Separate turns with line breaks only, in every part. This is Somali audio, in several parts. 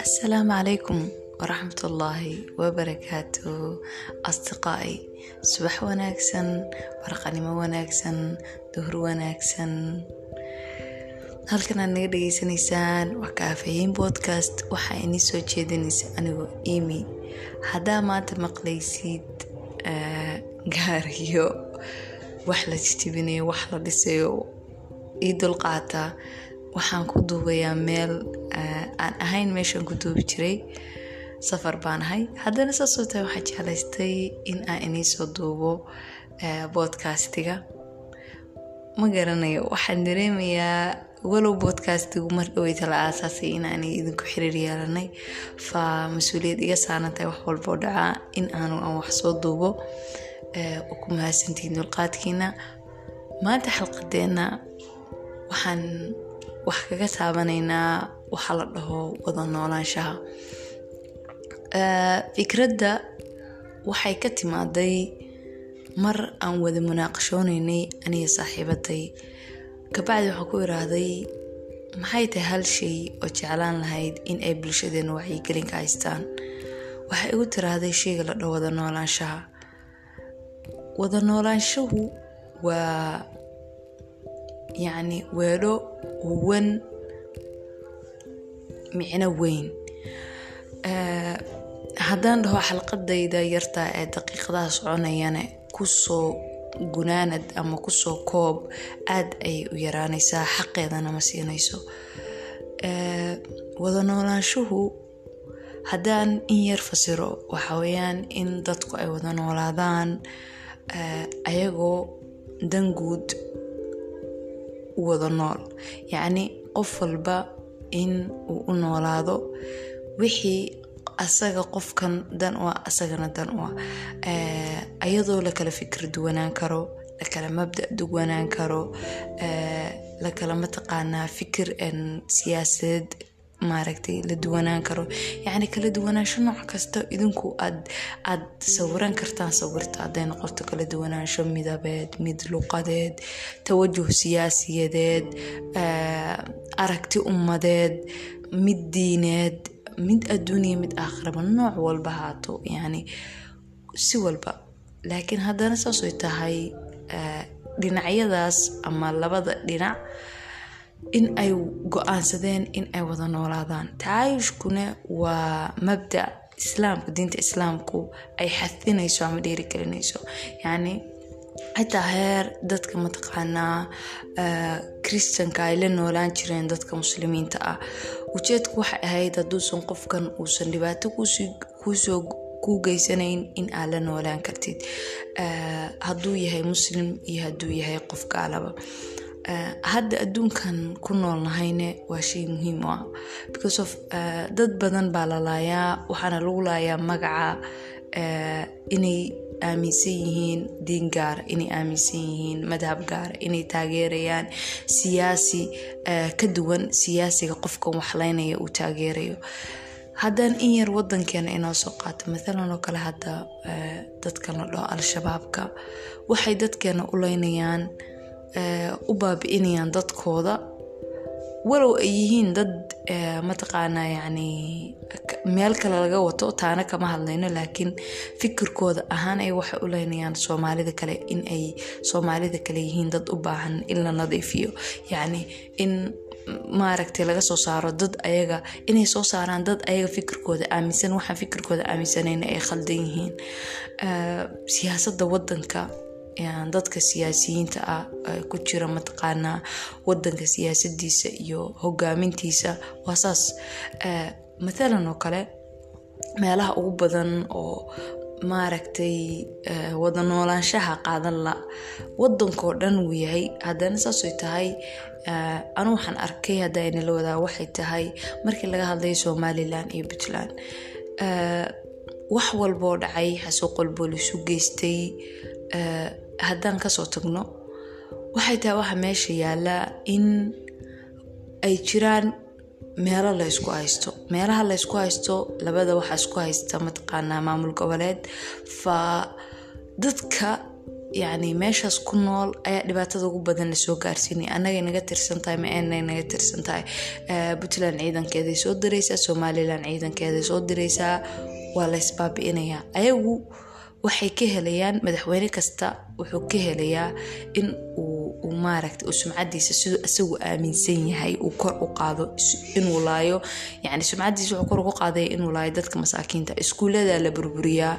السلام عليكم ورحمة الله وبركاته أصدقائي subax wanaagsan warqanimo wanaagsan duhur wanaagsan halkan aad naga dhageysanaysaan waa kaafahiin podcast waxaa inii soo jeedinaysa anigoo imi haddaa maanta maqlaysid gaariyo wax la jijibinayo wax la dhisayo ii dulqaata waxaan ku duubayaa meel aan ahayn meeshaan ku duubi jiray. Safar baan ahay. Haddana saasoo tahay waxaa jeclaystay in aan inii soo duubo bodcastiga ma garanayo waxaan dareemayaa walow bodcastigu mar dhaweyta la aasaasay inaan idinku xiriir yeelanay. Fa mas'uuliyad iga saaran tahay wax walboo dhacaa in aanu aan wax soo duubo ku mahadsantihiin dulqaadkiina. Maanta xalqadeenna waxaan wax kaga taabanaynaa waxa la dhaho wada noolaanshaha. Fikradda waxay ka timaaday mar aan wada munaaqashoonaynay aniga saaxiibaday kabacdi waxaa ku iraahday maxay tahay hal shay oo jeclaan lahayd in ay bulshadeena wacyigelin ka haystaan? Waxay igu tiraahday shayga la dhaho wada noolaanshaha. Wada noolaanshahu waa yacni weedho wan micno weyn. Haddaan dhaho xalqadayda yartaa ee daqiiqadaha soconayana ku soo gunaanad ama ku soo koob aad ayay u yaraanaysaa xaqeedana ma siinayso. Wada noolaanshuhu haddaan in yar fasiro waxa weeyaan in dadku ay wada noolaadaan ayagoo danguud wada nool. Yacni qof walba in uu u noolaado wixii asaga qofkan dan u ah asagana dan u ah. Ayadoo lakala fikir duwanaan karo lakala mabda duwanaan karo lakala mataqaanaa fikir siyaasadeed maaragtay la duwanaan karo. Yacni kala duwanaansho nooc kasta idinku aad aad sawiran kartaan sawirta. Hadday noqoto kala duwanaansho midabeed mid luqadeed tawajuh siyaasiyadeed aragti ummadeed mid diineed mid adduuniya mid aakhiraba nooc walba haato. Yani si walba. Laakiin haddana saasay tahay dhinacyadaas ama labada dhinac in ay go'aansadeen in ay wada noolaadaan. Tacaayushkuna waa mabda islaamka diinta islaamku ay xafinayso ama dhiirigelinayso. Yacni xitaa heer dadka mataqaanaa kristanka ay la noolaan jireen dadka muslimiinta ah. Ujeedku waxay ahayd hadduusan qofkan uusan dhibaato kuusoo ku geysanayn in aad la noolaan kartid. Hadduu yahay muslim iyo hadduu yahay qof gaalaba hadda adduunkan ku noolnahayne waa shay muhiim u ah because of dad badan baa la laayaa waxaana lagu laayaa magaca inay aaminsan yihiin diin gaara inay aaminsan yihiin madhab gaara inay taageerayaan siyaasi ka duwan siyaasiga qofkan waxlaynaya uu taageerayo. Haddaan in yar wadankeena inoo soo qaato mathalan oo kale hadda dadkan la dhaho al-shabaabka waxay dadkeena u leynayaan u baabi'inayaan dadkooda. Walow ay yihiin dad mataqaanaa yacni meel kale laga wato taana kama hadlayno laakiin fikirkooda ahaan ay waxay u leynayaan soomaalida kale in ay soomaalida kale yihiin dad u baahan in la nadiifiyo. Yacni in maaragtay laga soo saaro dad ayaga inay soo saaraan dad ayaga fikirkooda aaminsan waxaan fikirkooda aaminsanayna ay khaldan yihiin. Siyaasadda wadanka dadka siyaasiyiinta ah ku jira mataqaanaa wadanka siyaasadiisa iyo hogaamintiisa waa saas mathalan oo kale meelaha ugu badan oo maaragtay wada noolaanshaha qaadan la wadankoo dhan wuu yahay. Haddana saasay tahay anu waxaan arkay hadda inala wadaa waxay tahay markii laga hadlaya somalilan iyo puntland wax walboo dhacay xasuuq walboo geystay haddaan ka soo tagno waxay tahay waxa meesha yaallaa in ay jiraan meelo la ysku haysto. Meelaha la ysku haysto labada waxaa isku haysta mataqaanaa maamul goboleed fa dadka yani meeshaas ku nool ayaa dhibaatada ugu badan la soo gaarsiinaya annagay naga tirsan tahay ma naga tirsan tahay. Puntland ciidankeeday soo diraysaa somalilan ciidankeeday soo diraysaa waa la isbaabi'inayaa ayagu waxay ka helayaan madaxweyne kasta. Wuxuu ka helayaa in uu maaragta uu sumcadiisa siduu isagu aaminsan yahay uu kor u qaado inuu laayo yani sumcadiisa wuxuu kor ugu qaadaya inuu laayo dadka masaakiinta. Iskuullada la burburiyaa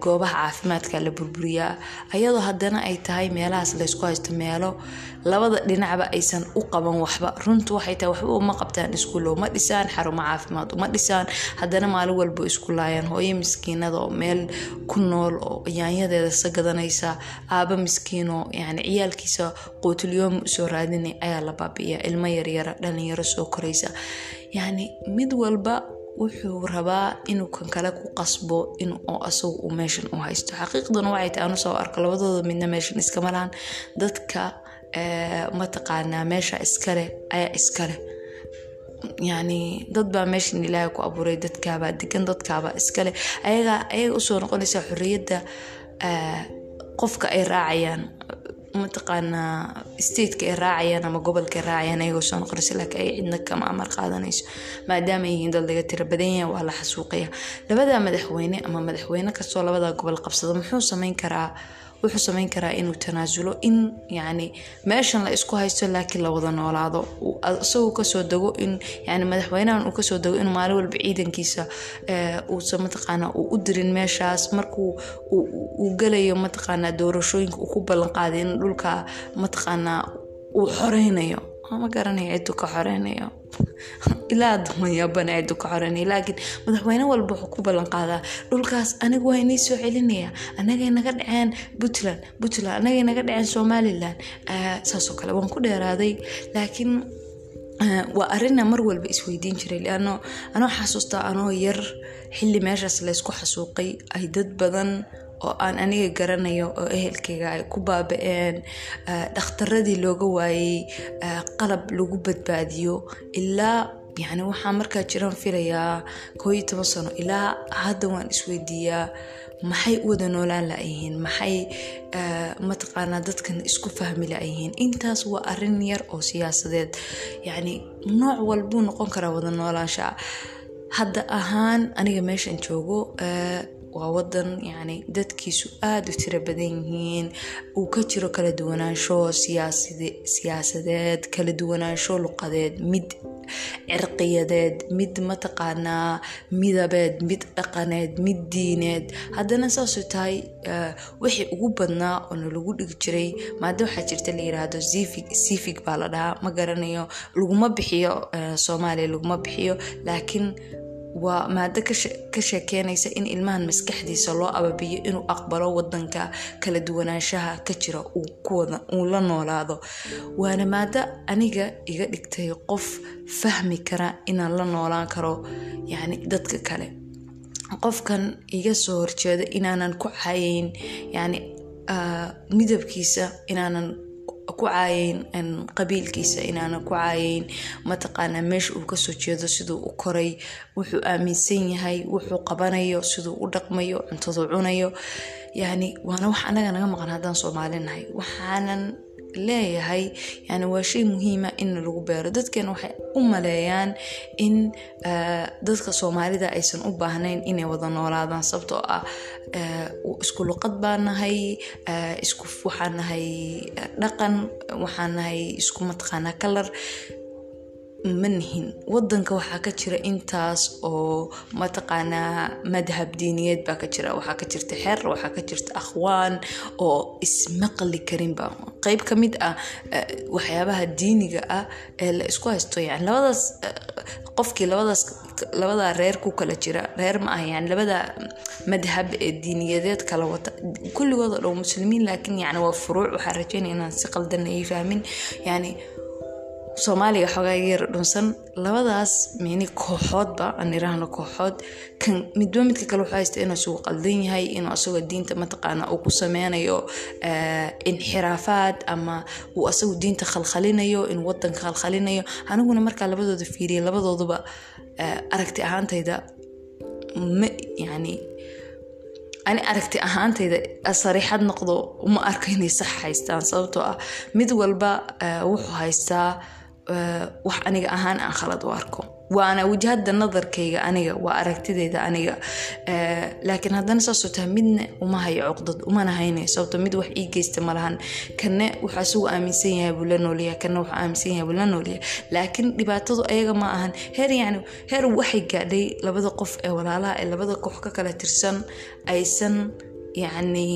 goobaha caafimaadka la burburiyaa. Ayadoo haddana ay tahay meelahaas laysku haysto meelo labada dhinacba aysan u qaban waxba. Runtu waxay tahay waxba uma qabtaan iskuulo uma dhisaan xarumo caafimaad uma dhisaan haddana maalin walba isku laayaan hooyo miskiinada oo meel ku nool oo yaanyadeeda sa aaba miskiinoo yani ciyaalkiisa quutulyoom u soo raadinay ayaa la baabi'iya ilmo yaryara dhalinyaro soo koraysa. Yani mid walba wuxuu rabaa inuu kan kale ku qasbo in asagu uu meeshan u haysto. Xaqiiqduna waxay tahay anu soo arko labadooda midna meeshan iskama lahan dadka mataqaanaa meesha iskaleh ayaa iskaleh yani dad baa meeshan ilaahay ku abuuray dadkaabaa degan dadkaabaa iskaleh ayagaa ayaga u soo noqonaysa xorriyadda qofka ay raacayaan mataqaanaa stateka ay raacayaan ama gobolka ay raacayaan ayagoo soo noqonaysa laakiin ay cidna kama amar qaadanayso. Maadaama yihiin dad laga tira badan yahay waa la xasuuqaya. Labada madaxweyne ama madaxweyne kastoo labada gobol qabsado muxuu sameyn karaa wuxuu sameyn karaa inuu tanaasulo in yani meeshan la isku haysto laakiin la wada noolaado. Isagoo ka soo dego in yani madaxweynahan uu ka soo dego in maalin walba ciidankiisa uusa mataqaana uu u dirin meeshaas markuu uu galayo mataqaana doorashooyinka uu ku ballan qaaday in dhulka mataqaana uu xoreynayo ma garanayo ciddu ka xoreynayo ilaa damayabana ciddu ka xoreynayo laakiin madaxweyne walba wuxuu ku ballan qaadaa dhulkaas anigu waa inii soo celinaya anagay naga dhaceen puntland puntland anagay naga dhaceen somalilan saasoo kale waan ku dheeraaday laakiin waa arina mar walba isweydiin jiray. Leano anoo xasuustaa anoo yar xilli meeshaas laysku xasuuqay ay dad badan oo aan aniga garanayo oo ehelkayga ay ku baaba-een dhakhtaradii looga waayey qalab lagu badbaadiyo. Ilaa yani waxaa markaa jiraan filayaa koo iyo toban sano. Ilaa hadda waan isweydiiyaa maxay u wada noolaan layihiin maxay mataqaanaa dadkan isku fahmi layihiin intaas waa arrin yar oo siyaasadeed. Yani nooc walbuu noqon karaa wada noolaansha hadda ahaan aniga meeshan joogo waa wadan yani dadkiisu aada u tiro badan yihiin. Uu ka jiro kala duwanaansho siyaasadeed kala duwanaansho luqadeed mid cirqiyadeed mid mataqaanaa midabeed mid dhaqaneed mid diineed. Haddana saasoo tahay wixii ugu badnaa oona lagu dhigi jiray maada waxaa jirta la yiraahdo sifig baa la dhahaa ma garanayo. Laguma bixiyo soomaaliya laguma bixiyo laakiin waa maado ka sheekeynaysa in ilmahan maskaxdiisa loo ababiyo inuu aqbalo wadanka kala duwanaanshaha ka jira uu la noolaado. Waana maado aniga iga dhigtay qof fahmi kara inaan la noolaan karo yani dadka kale. Qofkan iga soo horjeeda inaanan ku cayayn yani midabkiisa inaanan ku caayayn qabiilkiisa inaanan ku caayayn mataqaanaa meesha uu ka soo jeedo siduu u koray wuxuu aaminsan yahay wuxuu qabanayo siduu u dhaqmayo cuntaduu cunayo. Yani waana wax anaga naga maqan haddaan soomaali nahay. Waxaanan leeyahay. Yani waa shay muhiima in lagu beero. Dadkeena waxay u maleeyaan in dadka soomaalida aysan u baahnayn inay wada noolaadaan sababtoo ah isku luqad baa nahay isku waxaa nahay dhaqan waxaa nahay isku mataqaanaa kalar ma nihin. Wadanka waxaa ka jira intaas oo mataqaanaa madhab diiniyeed baa ka jira. Waxaa ka jirta xer waxaa ka jirta akhwaan oo ismaqli karinba qeyb ka mid ah waxyaabaha diiniga ah ee la isku haysto. Yani labadaas qofkii labadaas labadaa reer ku kala jira. Reer ma ah yani labada madhab ee diiniyadeed kala wata. Kulligood oo dhow muslimiin laakiin yani waa furuuc. Waxaa rajeynaya inaan si qaldan ay fahmin. Yani soomaaliga xoogaa yar dhunsan labadaas mini kooxoodba aan iraahno kooxood kan midba midka kale wuxuu haysta inuu isugu qaldan yahay inuu asagoo diinta mataqaana uu ku sameynayo inxiraafaad ama uu asagu diinta khalkhalinayo inuu wadanka khalkhalinayo. Aniguna markaa labadooda fiiriya labadooduba aragti ahaantayda ma yani ani aragti ahaantayda sariixad noqdo uma arko inay sax haystaan sababtoo ah mid walba wuxuu haystaa wax aniga ahaan aan khalad u arko. Waana wajahada nadarkayga aniga waa aragtideyda aniga. Laakiin haddana saasoo tahay midna uma hayo cuqdad umana haynayo sababto mid wax ii geysta malahan kanne wuxuu aaminsan yahay buu la noolyahay kanne wuxuu aaminsan yahay buu la noolyahay laakiin dhibaatadu ayaga ma ahan. Heer yacni heer waxay gaadhay labada qof ee walaalaha ee labada koox ka kala tirsan aysan yacni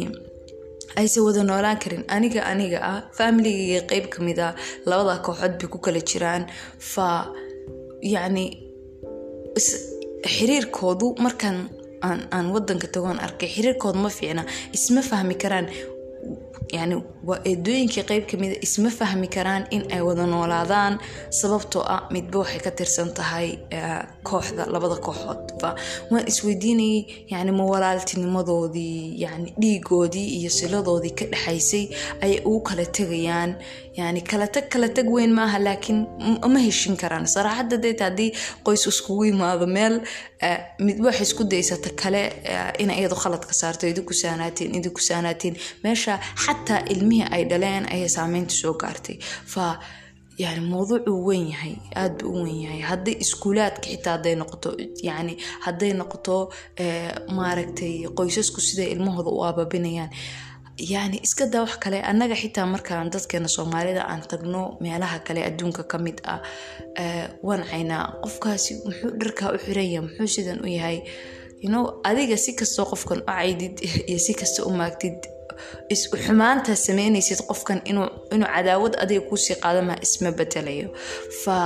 aysan wada noolaan karin aniga aniga ah faamiligayga qeyb ka mid a labada kooxood bay ku kala jiraan. Fa yacni xiriirkoodu markaan aan wadanka tagoon arkay xiriirkoodu ma fiicna isma fahmi karaan yani waa eedooyinkii qeyb kamida isma fahmi karaan in ay wada noolaadaan sababtoo ah midba waxay ka tirsan tahay kooxda labada kooxood. Fa waan isweydiinayay yani ma yani dhiigoodii iyo siladoodii ka dhexaysay ayay ugu kala tegayaan. Yani kala tag kala tag weyn maaha laakiin ma heshin karaan. Saraaxadda deeta haddii qoys iskugu yimaado meel midba waxay isku daysata kale ina iyadu khaladka saarto idinku saanaatiin idinku saanaatiin. Meesha xataa ilmihii ay dhaleen ayay saameynta soo gaartay. Fa yani mowduucuu weyn yahay aad buu u weyn yahay. Hadday iskuulaadka xitaa hadday noqoto yani hadday noqoto maaragtay qoysasku siday ilmahooda u abaabinayaan. Yani iska daa wax kale annaga xitaa markaan dadkeena soomaalida aan tagno meelaha kale adduunka ka mid ah wancaynaa qofkaasi muxuu dharkaa u xiranya muxuu sidan u yahay? Yno adiga si kastoo qofkan u caydid iyo si kasta u maagtid xumaantaa sameynaysid qofkan inuu cadaawad adiga kuusii qaadamaha isma bedelayo. Fa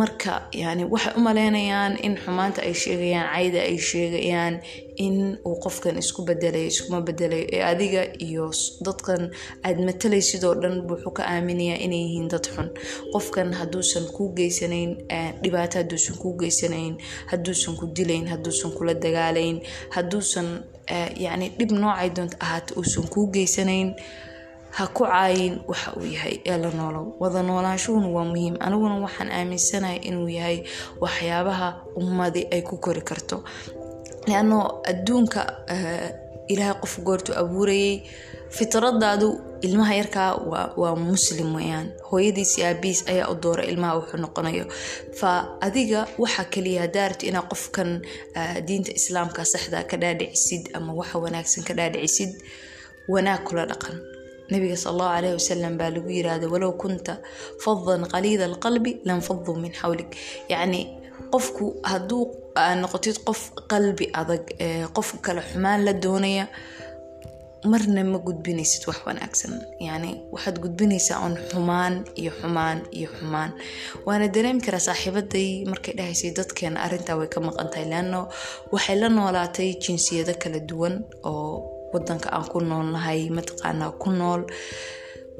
marka yani waxay u maleynayaan in xumaanta ay sheegayaan cayda ay sheegayaan in uu qofkan isku bedelayo iskuma bedelayo ee adiga iyo dadkan aad matalaysidoo dhan wuxuu ka aaminayaa inay yihiin dad xun. Qofkan hadduusan kuu geysanayn dhibaato hadduusan kuu geysanayn hadduusan ku dilayn hadduusan kula dagaalayn hadduusan yacni dhib noocay doonta ahaata uusan kuu geysanayn. Ha ku caayin waxa uu yahay ee la noolow wada noolaanshuhuna waa muhiim. Aniguna waxaan aaminsanahay inuu yahay waxyaabaha ummadi ay ku kori karto. Leano adduunka ilaahay qof goortu abuurayay fitradaadu ilmaha yarkaa waa muslim weyaan hooyadiis aabiis ayaa u doora ilmaha wuxuu noqonayo. Fa adiga waxaa kaliya hadaa inaa qofkan diinta islaamka saxda ka dhaadhicisid ama waxa wanaagsan ka dhaadhicisid wanaag kula dhaqan. Nabiga sal allahu caleyhi wasalam baa lagu yiraahda walow kunta fadan qaliida alqalbi lanfaduu min xawlik yacni qofku hadduu noqotid qof qalbi adag qofka kale xumaan la doonaya marna ma gudbinaysid wax wanaagsan. Yani waxaad gudbinaysaa un xumaan iyo xumaan iyo xumaan. Waana dareemi karaa saaxiibaday markay dhahaysay dadkeena arintaa way ka maqan tahay leano waxay la noolaatay jinsiyado kala duwan oo wadanka aan ku noolnahay mataqaanaa ku nool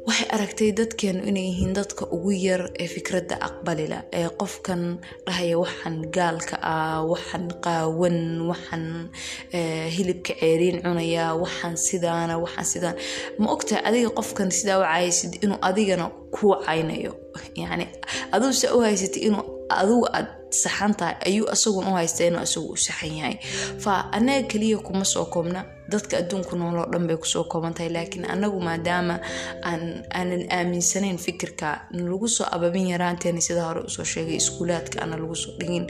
waxay aragtay dadkeenu inay yihiin dadka ugu yar ee fikradda aqbalila ee qofkan dhahaya waxaan gaalka ah waxaan qaawan waxaan hilibka ceeriin cunaya waxaan sidaana waxaan sidaan ma ogtahay adiga qofkan sidaa u caysid inuu adigana kuu caynayo? Yani aduu se u haysatay inuu adigu aad saxan tahay ayuu asagun u haysta inuu isagu u saxan yahay. Fa anaga keliya kuma soo koobna dadka adduunku nooloo dhan bay ku soo kooban tahay laakiin anagu maadaama aanan aaminsanayn fikirka nalagu soo ababin yaraanteena sida hore u soo sheegay iskuulaadka ana lagu soo dhigin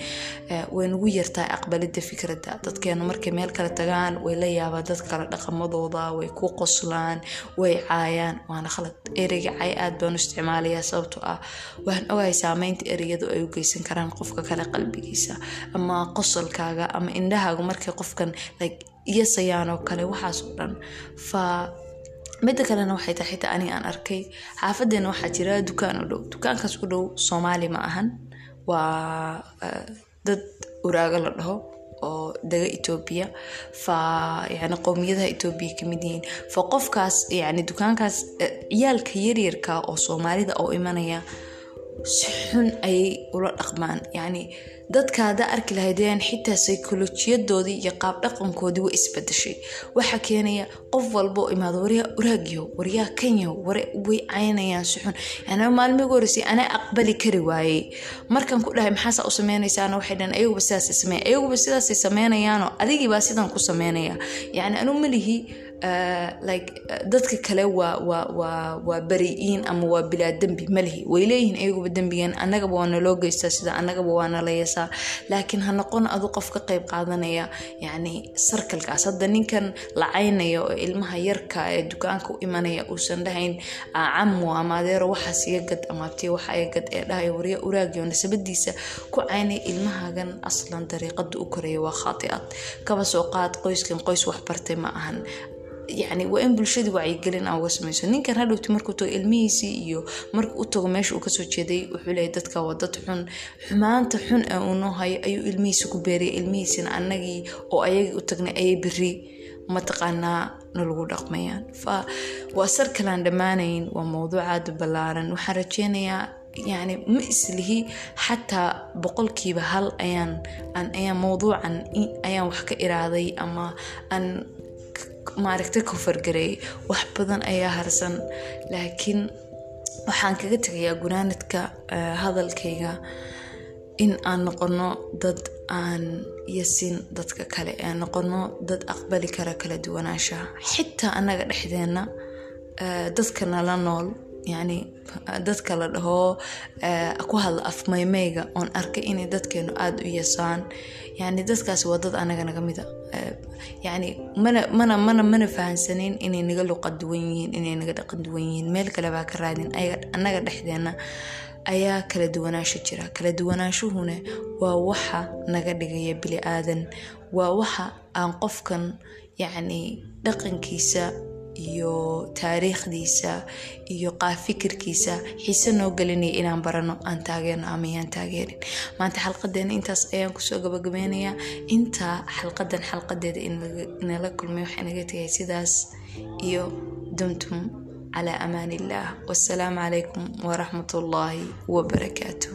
way nagu yartahay aqbalida fikradda. Dadkeenu markay meel kale tagaan way la yaabaan dad kale dhaqamadooda way ku qoslaan way caayaan. Waana khalad ereyga cay aad baan u isticmaalayaa sababtoo ah waxaan ogahay saameynta ereyadu ay u geysan karaan qofka kale qalbigiisa ama qosolkaaga ama indhahaaga markay qofkan like iyasayaan oo kale waxaasoo dhan. Fa midda kalena waxay tahay xitaa aniga aan arkay. Xaafadeena waxaa jira dukaan u dhow. Dukaankaas u dhow soomaali ma ahan. Waa dad uraago la dhaho oo daga etoobiya fa yani qowmiyadaha etoobiya ka mid yihiin. Fa qofkaas yani dukaankaas ciyaalka yaryarka oo soomaalida oo imanaya si xun ayay ula dhaqmaan. Yacni dadka haddaa arki lahaydeen xitaa saykolojiyaddoodii iyo qaab dhaqankoodii way isbedeshay waxaa keenaya qof walba oo imaado waryaa uraagiyo waryaa ware way caynayaan si xun yani maalmii ugu horreysay anaa aqbali kari waayey. Markaan ku dhahay maxaasaa u sameynaysaana waxay dhahan ayaguba sidaasay sameyn ayaguba sidaasay sameynayaanoo adigiibaa sidan ku sameynaya. Yacni anu malihi like uh, dadka kale waa waa waa waa bari-iin ama waa bilaa dembi malihi way leeyihiin ayaguba dembigan annagaba waa naloo geystaa sida annagaba waa nala yeesaa. Laakiin ha noqon adu qof ka qayb qaadanaya yacni sarkalkaas hadda ninkan lacaynaya oo ilmaha yarka ee dukaanka u imanaya uusan dhahayn camo ama adeero waxaas iga gad ama waxa iga gad ee dhahaya warya uraagiyo nasabadiisa ku caynaya ilmahagan aslan dariiqada u koraya waa khaati'ad kaba soo qaad qoyskan qoys waxbartay ma ahan yani waa in bulshadii wacyigelin aan uga samayso. Ninkan hadhowti markuu tago ilmihiisii iyo markuu u tago meesha uu ka soo jeeday wuxuu leeyahy dadka waa dad xun. Xumaanta xun ee uu ayuu ilmihiisa ku beeriyay. Ilmihiisina annagii oo ayagii u tagnay ayay beri. Mataqaanaa nalagu dhaqmayaan fa waa sar kalaan dhammaanayn waa mowduucaada ballaaran. Waxaan rajeynayaa yani ma islihi xataa boqolkiiba hal ayaan ayaan mowduucan ayaan wax ka iraaday ama aan maaragta kofargareeyay wax badan ayaa harsan. Laakiin waxaan kaga tegayaa gunaanadka hadalkayga in aan noqono dad aan yasin dadka kale ee noqono dad aqbali kara kala duwanaanshaha. Xitaa annaga dhexdeenna dadka nala nool yacni dadka la dhaho ku hadla afmaymeyga oon arkay inay dadkeenu aada u yasaan yani dadkaasi waa dad anaga naga mida. Yani mana mana mana mana fahansaneyn inay naga luqa duwan yihiin inay naga dhaqan duwan yihiin. Meel kale baa ka raadin. Annaga dhexdeena ayaa kala duwanaansho jira. Kala duwanaanshuhuna waa waxa naga dhigaya bili aadan waa waxa aan qofkan yacni dhaqankiisa iyo taariikhdiisa iyo qaafikirkiisa xiise noo gelinaya inaan barano aan taageerno ama yaan taageerin. Maanta xalqadeena intaas ayaan ku soo gabagabeynayaa. Intaa xalqadan xalqadeeda inala kulmay waxaa naga tagay sidaas iyo dumtum calaa amaan illaah wassalaamu calaykum waraxmat ullaahi wabarakaatu